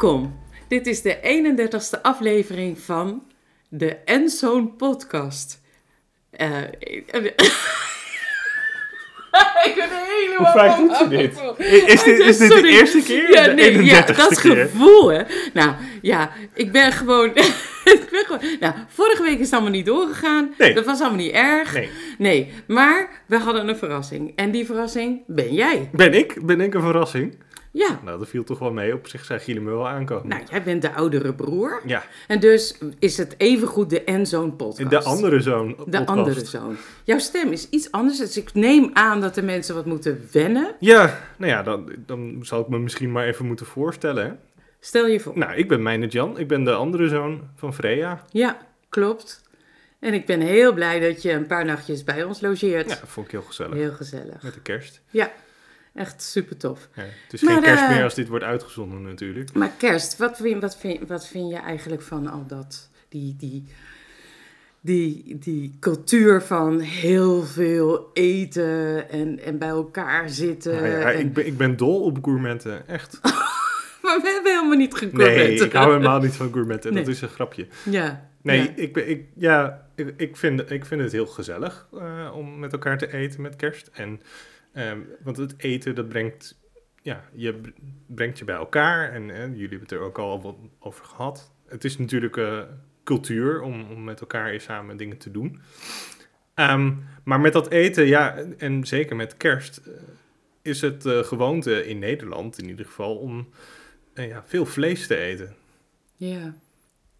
Welkom! Dit is de 31ste aflevering van de Enzoon podcast. Eh, ik ben helemaal Hoe vaak doet ze dit? afgevoerd. Is dit, is dit de eerste keer? Ja, de nee, ja, 31ste dat keer? gevoel, hè. Nou, ja, ik ben gewoon... ik ben gewoon... Nou, vorige week is het allemaal niet doorgegaan. Nee. Dat was allemaal niet erg. Nee. Nee, maar we hadden een verrassing. En die verrassing ben jij. Ben ik? Ben ik een verrassing? Ja. Nou, dat viel toch wel mee. Op zich zijn Gielen me wel aankomen. Nou, jij bent de oudere broer. Ja, En dus is het evengoed de Enzoon podcast. de andere zoon De andere zoon. Jouw stem is iets anders, dus ik neem aan dat de mensen wat moeten wennen. Ja, nou ja, dan, dan zal ik me misschien maar even moeten voorstellen. Hè? Stel je voor. Nou, ik ben Meijnet Jan. Ik ben de andere zoon van Freya. Ja, klopt. En ik ben heel blij dat je een paar nachtjes bij ons logeert. Ja, vond ik heel gezellig. Heel gezellig. Met de kerst. Ja, echt super tof. Ja, het is Maar, geen kerst eh, meer als dit wordt uitgezonden natuurlijk. Maar kerst, wat vind, wat vind, wat vind je eigenlijk van al dat, die, die, die, die cultuur van heel veel eten en, en bij elkaar zitten? Nou ja, en- ik, ben, ik ben dol op gourmetten, echt. Maar we hebben helemaal niet Nee, gegourmet. ik hou helemaal niet van gourmetten. Nee. Dat is een grapje. Ja. Nee, ja. ik, ben, ik, ja, ik, ik, vind, ik vind het heel gezellig eh, om met elkaar te eten met kerst. En, ehm, want het eten, dat brengt, ja, je brengt je bij elkaar. En jullie hebben het er ook al wat over gehad. Het is natuurlijk eh, cultuur om, om met elkaar eens samen dingen te doen. Ehm, maar met dat eten, ja, en zeker met kerst, eh, is het eh, gewoonte in Nederland in ieder geval om ja, veel vlees te eten. Ja.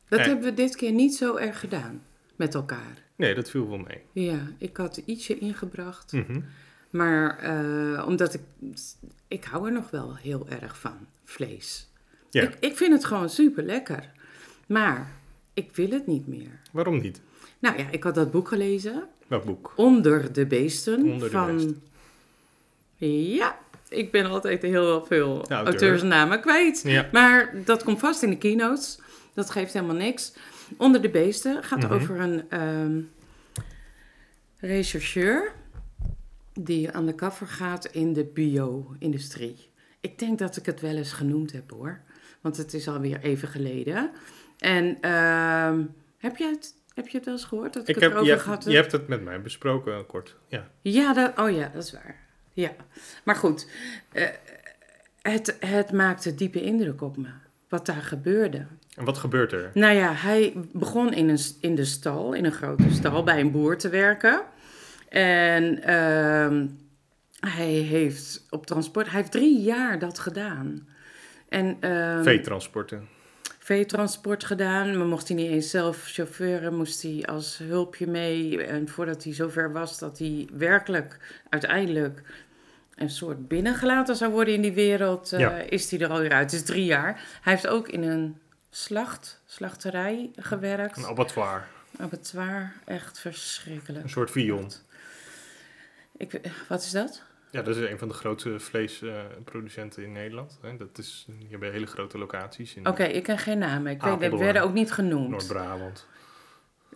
Dat hebben we dit keer niet zo erg gedaan met elkaar. Nee, dat viel wel mee. Ja, ik had ietsje ingebracht. Mhm. Maar eh, omdat ik... Ik hou er nog wel heel erg van, vlees. Ja. Ik, ik vind het gewoon super lekker. Maar ik wil het niet meer. Waarom niet? Nou ja, ik had dat boek gelezen. Welk boek? Onder de beesten. Onder de van... beesten. Ja, ik ben altijd heel veel auteur. auteursnamen kwijt. Ja. Maar dat komt vast in de keynotes. Dat geeft helemaal niks. Onder de beesten gaat Mhm. over een ehm, rechercheur die aan de kaffer gaat in de bio-industrie. Ik denk dat ik het wel eens genoemd heb hoor. Want het is alweer even geleden. En ehm, heb, je het, heb je het wel eens gehoord dat ik, Ik het heb, erover je, gehad je hebt het met mij besproken kort. Ja. ja, dat, oh ja, dat is waar. Ja, maar goed. eh, het, het maakte diepe indruk op me. Wat daar gebeurde. En wat gebeurt er? Nou ja, hij begon in, een, in de stal, in een grote stal, bij een boer te werken. En ehm, hij heeft op transport, hij heeft drie jaar dat gedaan. En, ehm, Veetransporten. veetransport gedaan. Maar mocht hij niet eens zelf chauffeuren, moest hij als hulpje mee. En voordat hij zover was dat hij werkelijk uiteindelijk een soort binnengelaten zou worden in die wereld, eh, is hij er alweer uit. Het is drie jaar. Hij heeft ook in een slacht, slachterij gewerkt. Een abattoir. Abattoir, echt verschrikkelijk. Een soort Vion. Ik, wat is dat? Ja, dat is een van de grootste vleesproducenten in Nederland. Hè. Dat is, je hebt hele grote locaties in Oké, ik ken geen namen. Ik weet, werden ook niet genoemd. Noord-Brabant.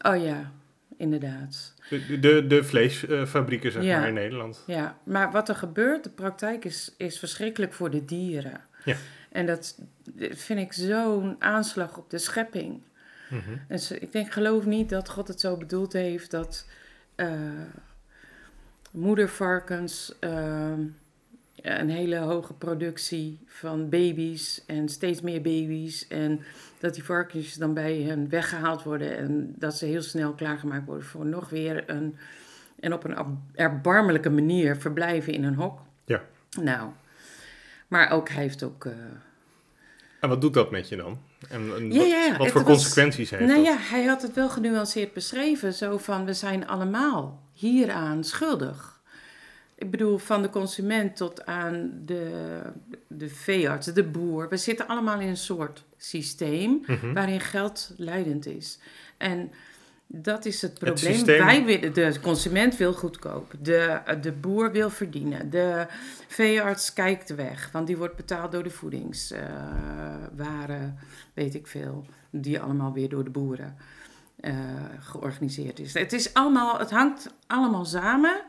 Oh ja, inderdaad. De, de, de vleesfabrieken, zeg Ja. maar, in Nederland. Ja, maar wat er gebeurt, de praktijk is, is verschrikkelijk voor de dieren. Ja. En dat vind ik zo'n aanslag op de schepping. Mhm. En ze, ik denk, geloof niet dat God het zo bedoeld heeft dat eh, moedervarkens eh, een hele hoge productie van baby's en steeds meer baby's. En dat die varkens dan bij hen weggehaald worden en dat ze heel snel klaargemaakt worden voor nog weer een. En op een erbarmelijke manier verblijven in een hok. Ja. Nou, maar ook hij heeft ook. eh, En wat doet dat met je dan? En, en Ja, wat, ja, voor was- consequenties heeft nou dat? ja, hij had het wel genuanceerd beschreven. Zo van, we zijn allemaal hieraan schuldig. Ik bedoel, van de consument tot aan de, de veearts, de boer. We zitten allemaal in een soort systeem Mhm. waarin geld leidend is. En dat is het probleem. systeem- Wij willen, de consument wil goedkoop. De, de boer wil verdienen. De veearts kijkt weg, want die wordt betaald door de voedingswaren, weet ik veel. Die allemaal weer door de boeren. eh, georganiseerd is. Het, is allemaal, het hangt allemaal samen,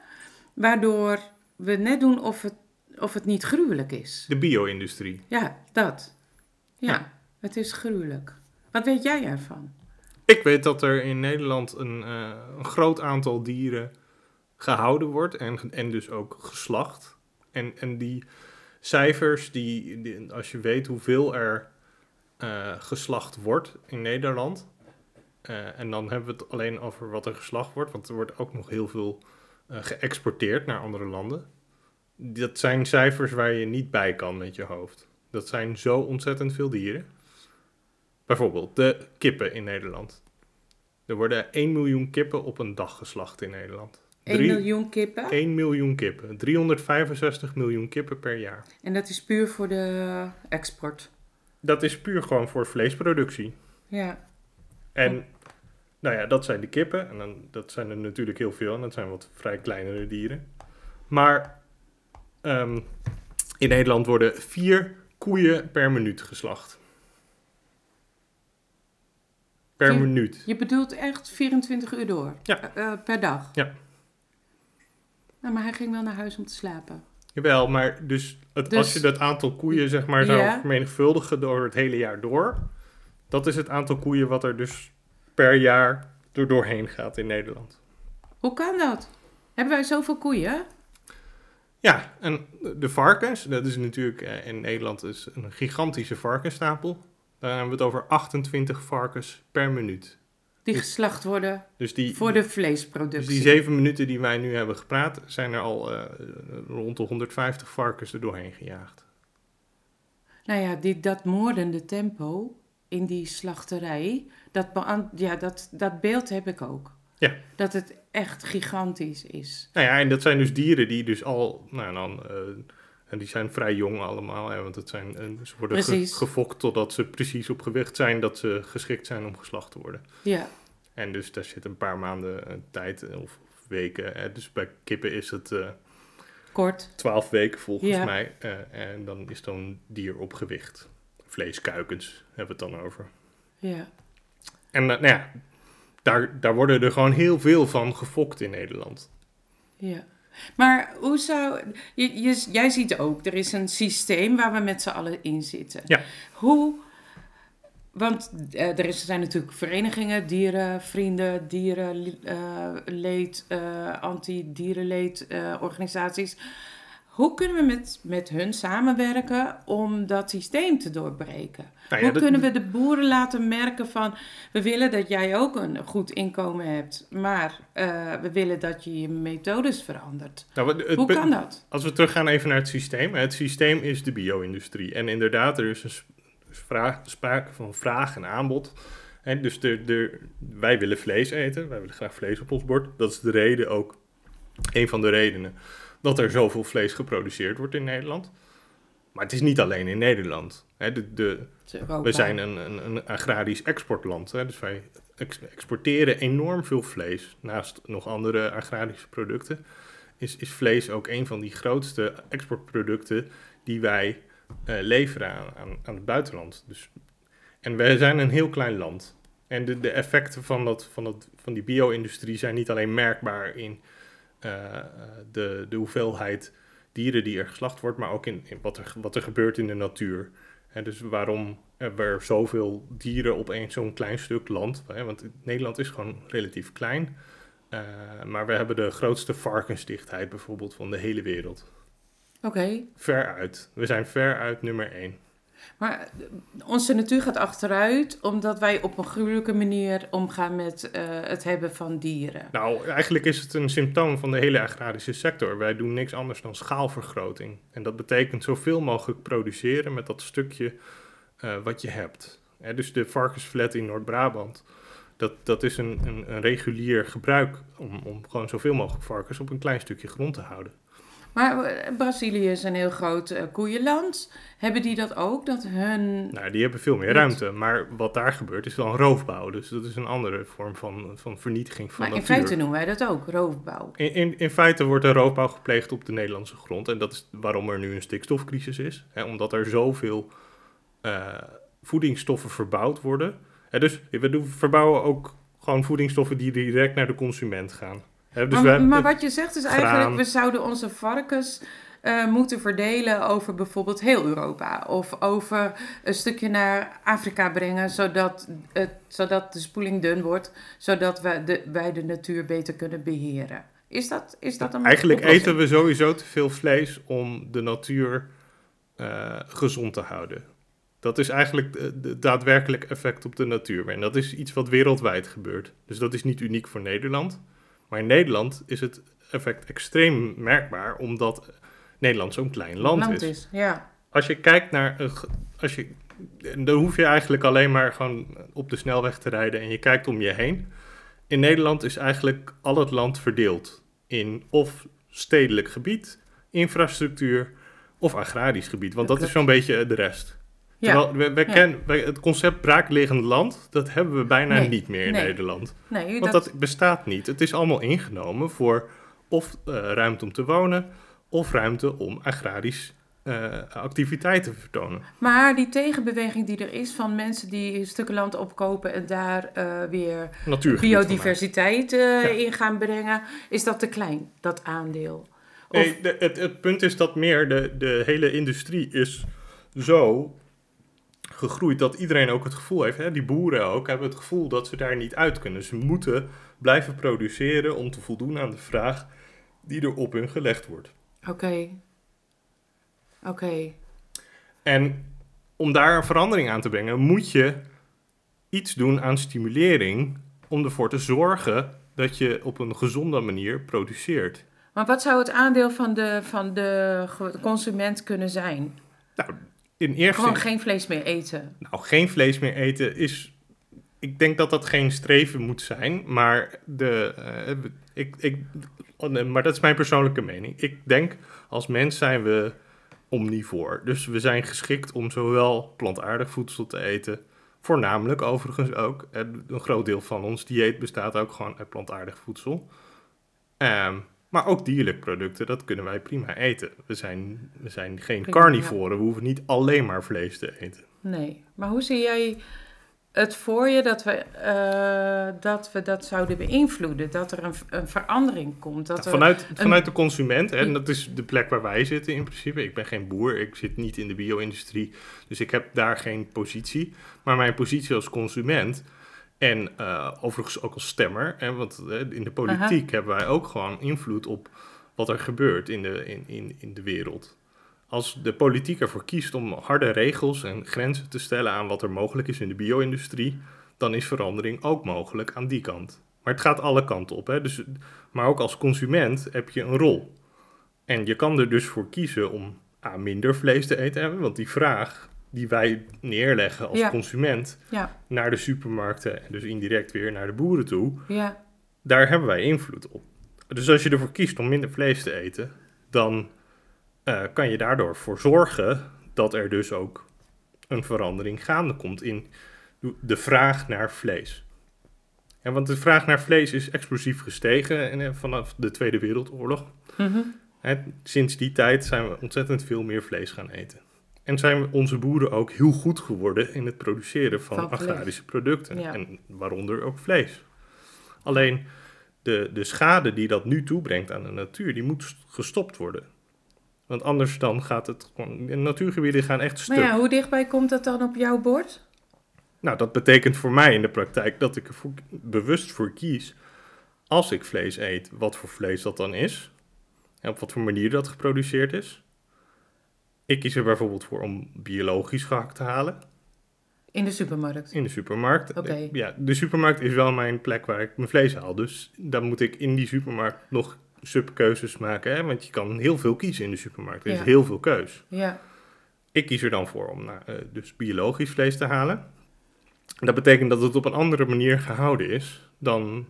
waardoor we net doen of het, of het niet gruwelijk is. De bio-industrie. Ja, dat. Ja, Ja. het is gruwelijk. Wat weet jij ervan? Ik weet dat er in Nederland een, eh, een groot aantal dieren gehouden wordt en, en dus ook geslacht. En, en die cijfers, die, als je weet hoeveel er eh, geslacht wordt in Nederland, eh, en dan hebben we het alleen over wat er geslacht wordt, want er wordt ook nog heel veel geëxporteerd naar andere landen. Dat zijn cijfers waar je niet bij kan met je hoofd. Dat zijn zo ontzettend veel dieren. Bijvoorbeeld de kippen in Nederland. Er worden 1 miljoen kippen op een dag geslacht in Nederland. 1 Drie- miljoen kippen. 1 miljoen kippen. 365 miljoen kippen per jaar. En dat is puur voor de export. Dat is puur gewoon voor vleesproductie. Ja. En nou ja, dat zijn de kippen. En dan, dat zijn er natuurlijk heel veel. En dat zijn wat vrij kleinere dieren. Maar ehm, in Nederland worden vier koeien per minuut geslacht. Per Vier- minuut. Je bedoelt echt 24 uur door? Ja. Eh, eh, per dag? Ja. Nou, maar hij ging wel naar huis om te slapen. Jawel, maar dus, het, Dus- als je dat aantal koeien zeg maar zou Ja. vermenigvuldigen door het hele jaar door, dat is het aantal koeien wat er dus per jaar er doorheen gaat in Nederland. Hoe kan dat? Hebben wij zoveel koeien? Ja, en de varkens, dat is natuurlijk eh, in Nederland is een gigantische varkensstapel. Daar hebben we het over 28 varkens per minuut. Die Dus- geslacht worden Dus die, voor de dus vleesproductie. die zeven minuten die wij nu hebben gepraat, zijn er al eh, rond de 150 varkens er doorheen gejaagd. Nou ja, die, dat moordende tempo in die slachterij, dat, ja, dat, dat beeld heb ik ook. Ja. Dat het echt gigantisch is. Nou ja, en dat zijn dus dieren die dus al, nou dan, eh, en die zijn vrij jong allemaal, hè, want het zijn, eh, ze worden ge- gefokt totdat ze precies op gewicht zijn dat ze geschikt zijn om geslacht te worden. Ja, En dus daar zit een paar maanden eh, tijd eh, of, weken. Hè. Dus bij kippen is het kort. 12 weken volgens Ja. mij. en dan is dan dier op gewicht. Vleeskuikens hebben we het dan over. Ja. En nou ja, daar, daar worden er gewoon heel veel van gefokt in Nederland. Ja. Maar hoe zou. Je, je, jij ziet ook, er is een systeem waar we met z'n allen in zitten. Ja. Hoe. Want eh, er is, zijn natuurlijk verenigingen, dierenvrienden, dierenleed, eh anti-dierenleed eh, organisaties. Hoe kunnen we met, met hun samenwerken om dat systeem te doorbreken? Nou ja, Hoe kunnen we de boeren laten merken van... we willen dat jij ook een goed inkomen hebt... maar eh, we willen dat je je methodes verandert. Nou, het Hoe kan dat? Als we teruggaan even naar het systeem. Het systeem is de bio-industrie. En inderdaad, er is een vraag, sprake van vraag en aanbod. Hè, dus de, de, wij willen vlees eten. Wij willen graag vlees op ons bord. Dat is de reden ook, een van de redenen, dat er zoveel vlees geproduceerd wordt in Nederland. Maar het is niet alleen in Nederland. Hè, de, de, we zijn een, een, een agrarisch exportland. Hè? Dus wij ex- exporteren enorm veel vlees. Naast nog andere agrarische producten is, is vlees ook een van die grootste exportproducten die wij eh, leveren aan, aan, aan het buitenland. Dus, en wij zijn een heel klein land. En de, de effecten van, dat, van, dat, van die bio-industrie zijn niet alleen merkbaar in de, de hoeveelheid dieren die er geslacht wordt, maar ook in, in wat, er, wat er gebeurt in de natuur. En dus waarom er zoveel dieren op één zo'n klein stuk land, hè, want Nederland is gewoon relatief klein, eh, maar we hebben de grootste varkensdichtheid bijvoorbeeld van de hele wereld. Oké, Ver uit. We zijn ver uit nummer één. Maar eh, onze natuur gaat achteruit... omdat wij op een gruwelijke manier omgaan met eh, het hebben van dieren. Nou, eigenlijk is het een symptoom van de hele agrarische sector. Wij doen niks anders dan schaalvergroting. En dat betekent zoveel mogelijk produceren met dat stukje eh, wat je hebt. Hè, dus de varkensflat in Noord-Brabant, dat, dat is een, een, een regulier gebruik om, om gewoon zoveel mogelijk varkens op een klein stukje grond te houden. Maar eh, Brazilië is een heel groot eh, koeienland. Hebben die dat ook? Dat hun... Nou, die hebben veel meer ruimte, maar wat daar gebeurt is dan roofbouw. Dus dat is een andere vorm van, van vernietiging van maar in natuur. feite noemen wij dat ook, roofbouw. In, in, in feite wordt er roofbouw gepleegd op de Nederlandse grond. En dat is waarom er nu een stikstofcrisis is. Hè, omdat er zoveel eh, voedingsstoffen verbouwd worden. Hè, dus we doen, verbouwen ook gewoon voedingsstoffen die direct naar de consument gaan. Dus maar, maar wat je zegt is eigenlijk, graan. we zouden onze varkens eh, moeten verdelen over bijvoorbeeld heel Europa. Of over een stukje naar Afrika brengen, zodat, het, zodat de spoeling dun wordt. Zodat we de, wij de natuur beter kunnen beheren. Is dat, is dat een Eigenlijk oplossing? eten we sowieso te veel vlees om de natuur eh, gezond te houden. Dat is eigenlijk de, de daadwerkelijk effect op de natuur. En dat is iets wat wereldwijd gebeurt. Dus dat is niet uniek voor Nederland. Maar in Nederland is het effect extreem merkbaar, omdat Nederland zo'n klein land, is. Ja. Als je kijkt naar Als je, dan hoef je eigenlijk alleen maar gewoon op de snelweg te rijden en je kijkt om je heen. In Nederland is eigenlijk al het land verdeeld in of stedelijk gebied, infrastructuur of agrarisch gebied. Want Dat dat is zo'n beetje de rest. Ja. Terwijl we, we het concept braakliggend land, dat hebben we bijna Nee. niet meer in Nee. Nederland. Nee, Want dat, dat bestaat niet. Het is allemaal ingenomen voor of eh, ruimte om te wonen of ruimte om agrarisch eh, activiteiten te vertonen. Maar die tegenbeweging die er is van mensen die stukken land opkopen en daar eh, weer biodiversiteit in gaan brengen, is dat te klein, dat aandeel? Of, Nee, de- het, het punt is dat meer de, de hele industrie is zo gegroeid dat iedereen ook het gevoel heeft, hè, die boeren ook, hebben het gevoel dat ze daar niet uit kunnen. Ze moeten blijven produceren om te voldoen aan de vraag die er op hun gelegd wordt. Oké. Oké. En om daar een verandering aan te brengen, moet je iets doen aan stimulering om ervoor te zorgen dat je op een gezonde manier produceert. Maar wat zou het aandeel van de, van de consument kunnen zijn? Nou, in eerste Gewoon geen vlees meer eten. nou, geen vlees meer eten is. Ik denk dat dat geen streven moet zijn, maar, de, eh, ik, ik, oh, maar dat is mijn persoonlijke mening. Ik denk als mens zijn we omnivoor. Dus we zijn geschikt om zowel plantaardig voedsel te eten, voornamelijk overigens ook. eh, Een groot deel van ons dieet bestaat ook gewoon uit plantaardig voedsel. Ehm, maar ook dierlijke producten, dat kunnen wij prima eten. We zijn, we zijn geen Prima, carnivoren, we hoeven niet alleen maar vlees te eten. Nee. Maar hoe zie jij het voor je dat we, eh, dat, we dat zouden beïnvloeden? Dat er een, een verandering komt? Dat vanuit, vanuit de consument, hè, en dat is de plek waar wij zitten in principe. Ik ben geen boer, ik zit niet in de bio-industrie, dus ik heb daar geen positie. Maar mijn positie als consument en eh, overigens ook als stemmer, hè, want eh, in de politiek hebben wij ook gewoon invloed op wat er gebeurt in de, in, in, in de wereld. Als de politiek ervoor kiest om harde regels en grenzen te stellen aan wat er mogelijk is in de bio-industrie, dan is verandering ook mogelijk aan die kant. Maar het gaat alle kanten op. Hè? Dus maar ook als consument heb je een rol. En je kan er dus voor kiezen om A, minder vlees te eten hebben. Want die vraag die wij neerleggen als Ja. consument Ja, naar de supermarkten en dus indirect weer naar de boeren toe, ja, daar hebben wij invloed op. Dus als je ervoor kiest om minder vlees te eten, dan eh, kan je daardoor voor zorgen dat er dus ook een verandering gaande komt in de vraag naar vlees. En want de vraag naar vlees is explosief gestegen en, eh, vanaf de Tweede Wereldoorlog. Mhm. Hè, sinds die tijd zijn we ontzettend veel meer vlees gaan eten. En zijn onze boeren ook heel goed geworden in het produceren van, agrarische producten. Ja. En waaronder ook vlees. Alleen de, de schade die dat nu toebrengt aan de natuur, die moet gestopt worden. Want anders dan gaat het gewoon... De natuurgebieden gaan echt stuk. Maar ja, hoe dichtbij komt dat dan op jouw bord? Nou, dat betekent voor mij in de praktijk dat ik er voor- bewust voor kies, als ik vlees eet, wat voor vlees dat dan is. En op wat voor manier dat geproduceerd is. Ik kies er bijvoorbeeld voor om biologisch gehakt te halen In de supermarkt. in de supermarkt. Oké. Ja, de supermarkt is wel mijn plek waar ik mijn vlees haal. Dus dan moet ik in die supermarkt nog subkeuzes maken. Hè? Want je kan heel veel kiezen in de supermarkt. Er is Ja. heel veel keus. Ja, Ik kies er dan voor om nou, eh, dus biologisch vlees te halen. Dat betekent dat het op een andere manier gehouden is dan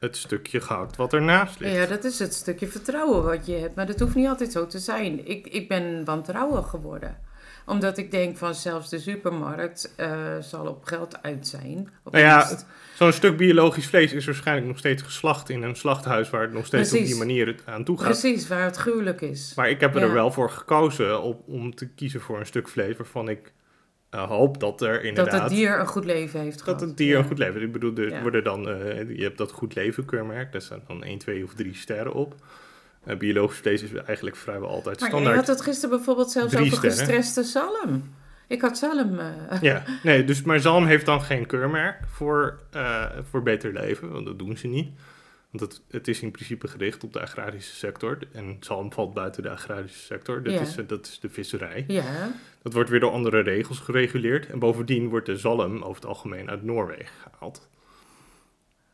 het stukje gehakt wat ernaast ligt. ja, dat is het stukje vertrouwen wat je hebt. Maar dat hoeft niet altijd zo te zijn. Ik, ik ben wantrouwig geworden. Omdat ik denk van zelfs de supermarkt eh, zal op geld uit zijn. Op Nou ja. Zo'n stuk biologisch vlees is waarschijnlijk nog steeds geslacht in een slachthuis waar het nog steeds op die manier het aan toe gaat. Precies, waar het gruwelijk is. Maar ik heb er Ja. wel voor gekozen op, om te kiezen voor een stuk vlees waarvan ik eh, hoop dat er inderdaad... Dat het dier een goed leven heeft gehad. Dat het dier Ja. een goed leven. Ik bedoel, er Ja. worden dan, eh, je hebt dat goed leven keurmerk, daar staan dan 1, 2 of 3 sterren op. Eh, biologisch vlees is eigenlijk vrijwel altijd Maar je standaard. had het gisteren bijvoorbeeld zelfs over sterren. gestreste zalm. Ik had zalm... Ja, nee, dus, maar zalm heeft dan geen keurmerk voor, voor beter leven, want dat doen ze niet. Want het, het is in principe gericht op de agrarische sector. En zalm valt buiten de agrarische sector. Dat, Ja. is, eh, dat is de visserij. ja, Dat wordt weer door andere regels gereguleerd. En bovendien wordt de zalm over het algemeen uit Noorwegen gehaald.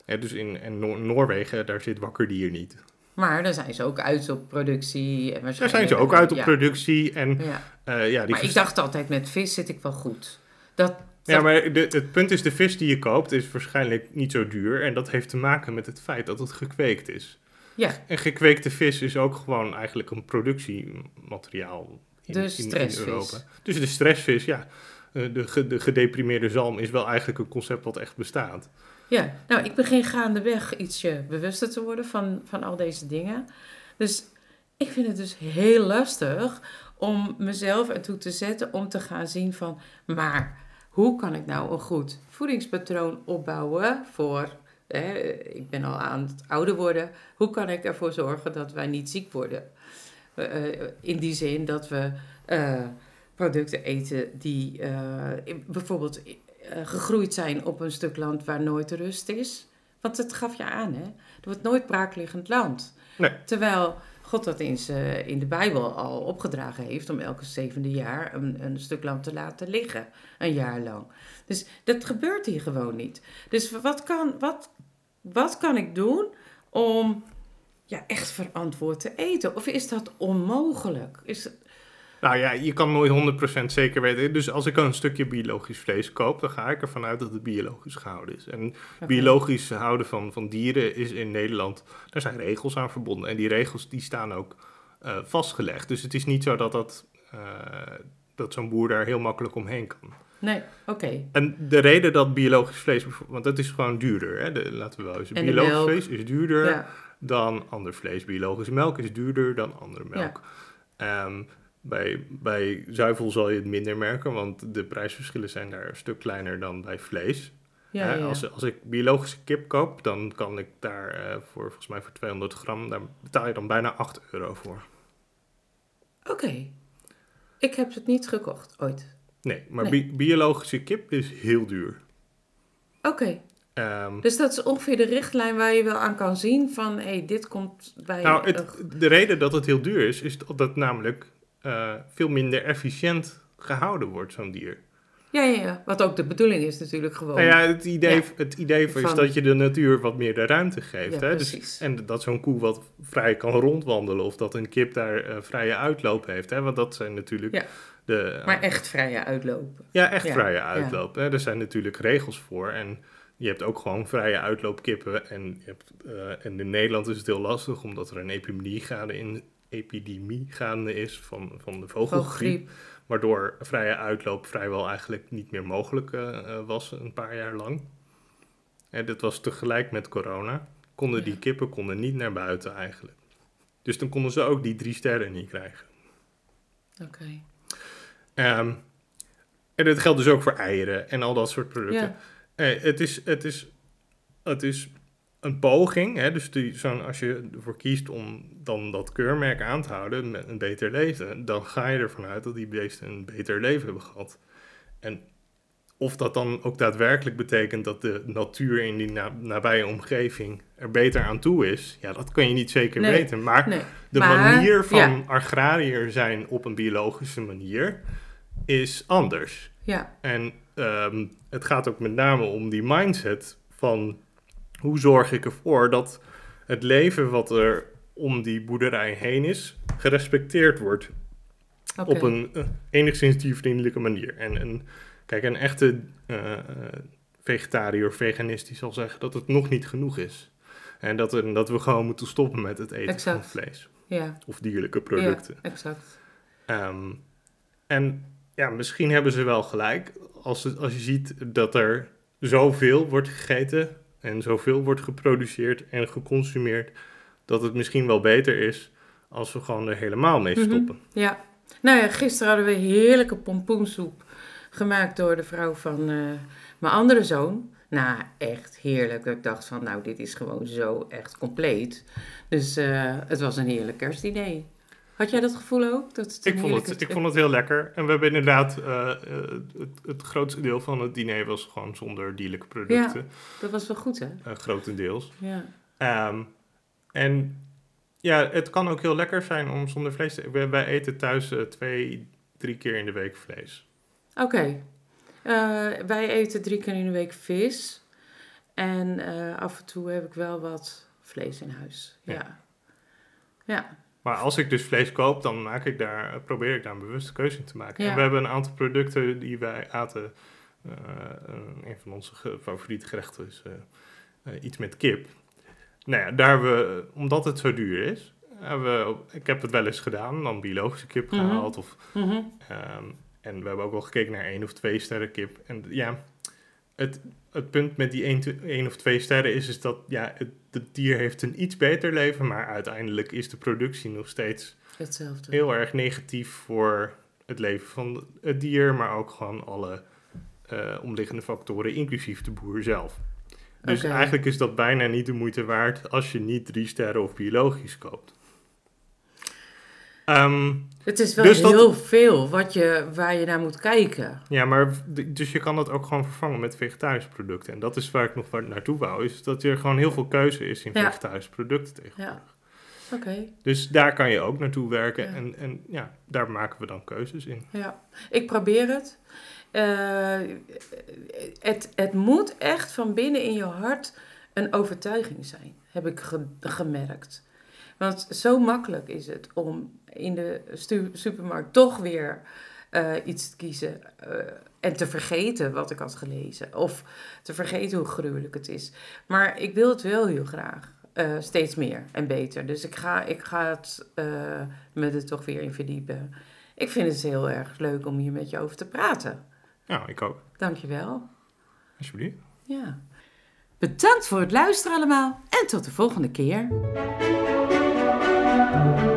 Ja, dus in en Noor- Noorwegen, daar zit wakkerdier niet. maar daar zijn ze ook uit op productie. En Daar zijn ze ook uit op ja, productie. En Ja. eh, ja, die Maar ik dacht altijd, met vis zit ik wel goed. Dat, Ja, maar de, het punt is, de vis die je koopt is waarschijnlijk niet zo duur. En dat heeft te maken met het feit dat het gekweekt is. ja, En gekweekte vis is ook gewoon eigenlijk een productiemateriaal in, De in- in, stressvis. Europa. Dus de stressvis, ja. Eh, De, de gedeprimeerde zalm is wel eigenlijk een concept wat echt bestaat. ja, nou, ik begin gaandeweg ietsje bewuster te worden van, van al deze dingen. Dus ik vind het dus heel lastig om mezelf ertoe te zetten om te gaan zien van... maar hoe kan ik nou een goed voedingspatroon opbouwen voor... Hè, ik ben al aan het ouder worden. Hoe kan ik ervoor zorgen dat wij niet ziek worden? Eh, eh, in die zin dat we eh, producten eten die bijvoorbeeld gegroeid zijn op een stuk land waar nooit rust is. Want dat gaf je aan, hè? Er wordt nooit braakliggend land. Nee. Terwijl God dat z'n- in de Bijbel al opgedragen heeft om elke zevende jaar een, een stuk land te laten liggen, een jaar lang. Dus dat gebeurt hier gewoon niet. Dus wat kan, wat, wat kan ik doen om ja, echt verantwoord te eten? Of is dat onmogelijk? Is Nou ja, je kan nooit 100% zeker weten. Dus als ik een stukje biologisch vlees koop, dan ga ik ervan uit dat het biologisch gehouden is. En biologisch houden van, van dieren is in Nederland, daar zijn regels aan verbonden. En die regels die staan ook eh, vastgelegd. Dus het is niet zo dat, dat, eh, dat zo'n boer daar heel makkelijk omheen kan. Nee, oké. En de reden dat biologisch vlees, bijvoorbeeld- want dat is gewoon duurder, hè? De, laten we wel eens. Biologisch vlees is duurder Ja, dan ander vlees. Biologische melk is duurder dan andere melk. Ehm, bij, bij zuivel zal je het minder merken, want de prijsverschillen zijn daar een stuk kleiner dan bij vlees. ja. Als, als ik biologische kip koop, dan kan ik daar eh, voor volgens mij voor 200 gram, daar betaal je dan bijna 8 euro voor. Oké. Ik heb het niet gekocht, ooit. Nee, maar Nee. bi- biologische kip is heel duur. Oké. Ehm, Dus dat is ongeveer de richtlijn waar je wel aan kan zien van... hé, hey, dit komt bij... nou, het, de reden dat het heel duur is, is dat namelijk eh, veel minder efficiënt gehouden wordt, zo'n dier. Ja, ja, ja. Wat ook de bedoeling is natuurlijk gewoon. Nou ja, het idee, Ja. het idee is dat je de natuur wat meer de ruimte geeft. Ja, hè? precies. Dus, en dat zo'n koe wat vrij kan rondwandelen of dat een kip daar eh, vrije uitloop heeft. Hè? Want dat zijn natuurlijk de... Maar echt vrije uitlopen. ja, echt vrije uitloop. Hè? Er zijn natuurlijk regels voor en je hebt ook gewoon vrije uitloopkippen. En, je hebt, eh, en in Nederland is het heel lastig omdat er een epidemie gaande, in, epidemie gaande is van, van de vogelgriep. Waardoor vrije uitloop vrijwel eigenlijk niet meer mogelijk eh, eh, was een paar jaar lang. En dit was tegelijk met corona. Konden die kippen konden niet naar buiten eigenlijk. Dus dan konden ze ook die drie sterren niet krijgen. Oké. Ehm, en dat geldt dus ook voor eieren en al dat soort producten. Ja. Eh, het, is, het, is, het is een poging, hè, dus die, zo'n, als je ervoor kiest om dan dat keurmerk aan te houden met een beter leven, dan ga je ervan uit dat die beesten een beter leven hebben gehad. En of dat dan ook daadwerkelijk betekent dat de natuur in die na- nabije omgeving er beter aan toe is, ja, dat kan je niet zeker Nee. weten. Maar Nee. de Maar, manier van ja. agrariër zijn op een biologische manier is anders. Ja. En ehm, het gaat ook met name om die mindset van hoe zorg ik ervoor dat het leven wat er om die boerderij heen is, gerespecteerd wordt op een eh, enigszins diervriendelijke manier. En, en kijk, een echte eh, vegetariër of veganist die zal zeggen dat het nog niet genoeg is. En dat, er, dat we gewoon moeten stoppen met het eten Exact. van vlees Ja. of dierlijke producten. Ja, exact. Ehm, en ja, misschien hebben ze wel gelijk als, het, als je ziet dat er zoveel wordt gegeten en zoveel wordt geproduceerd en geconsumeerd, dat het misschien wel beter is als we gewoon er helemaal mee Mhm. stoppen. Ja. Nou ja, gisteren hadden we heerlijke pompoensoep Gemaakt door de vrouw van eh, mijn andere zoon. Nou, echt heerlijk. Ik dacht van, nou, dit is gewoon zo echt compleet. Dus eh, het was een heerlijk kerstdiner. Had jij dat gevoel ook? Dat het Ik vond, het, ik vond het heel lekker. En we hebben inderdaad, eh, eh, het, het grootste deel van het diner was gewoon zonder dierlijke producten. Dat was wel goed, hè? eh, grotendeels. Ja. Ehm, en ja, het kan ook heel lekker zijn om zonder vlees te wij, wij eten thuis twee, drie keer in de week vlees. Oké. Wij eten drie keer in de week vis. En af en toe heb ik wel wat vlees in huis. Ja. Ja. Ja. Maar als ik dus vlees koop, dan maak ik daar, probeer ik daar een bewuste keuze in te maken. Ja. En we hebben een aantal producten die wij aten. Eh, een van onze ge- favoriete gerechten is eh, eh, iets met kip. Nou ja, daar we, omdat het zo duur is, hebben we, ik heb het wel eens gedaan, dan biologische kip Mhm. gehaald. Of, Mhm. ehm, en we hebben ook wel gekeken naar één of twee sterren kip. En ja, het, het punt met die één, te- één of twee sterren is, is dat ja, het, het dier heeft een iets beter leven, maar uiteindelijk is de productie nog steeds Hetzelfde. heel erg negatief voor het leven van het dier, maar ook gewoon alle eh, omliggende factoren, inclusief de boer zelf. Dus eigenlijk is dat bijna niet de moeite waard als je niet drie sterren of biologisch koopt. Ehm, Het is wel Dus dat- heel veel wat je, waar je naar moet kijken. ja, maar dus je kan dat ook gewoon vervangen met vegetarische producten. En dat is waar ik nog naartoe wou, is dat er gewoon heel veel keuze is in Ja. vegetarische producten tegen. Ja. Oké. Dus daar kan je ook naartoe werken Ja. en, en ja, daar maken we dan keuzes in. Ja, ik probeer het. Eh, het. Het moet echt van binnen in je hart een overtuiging zijn, heb ik ge- gemerkt. Want zo makkelijk is het om in de supermarkt toch weer eh, iets te kiezen eh, en te vergeten wat ik had gelezen. Of te vergeten hoe gruwelijk het is. Maar ik wil het wel heel graag. eh, steeds meer en beter. Dus ik ga, ik ga het eh, me er toch weer in verdiepen. Ik vind het heel erg leuk om hier met je over te praten. Ja, ik ook. Dankjewel. Alsjeblieft. Ja. Bedankt voor het luisteren allemaal en tot de volgende keer. thank you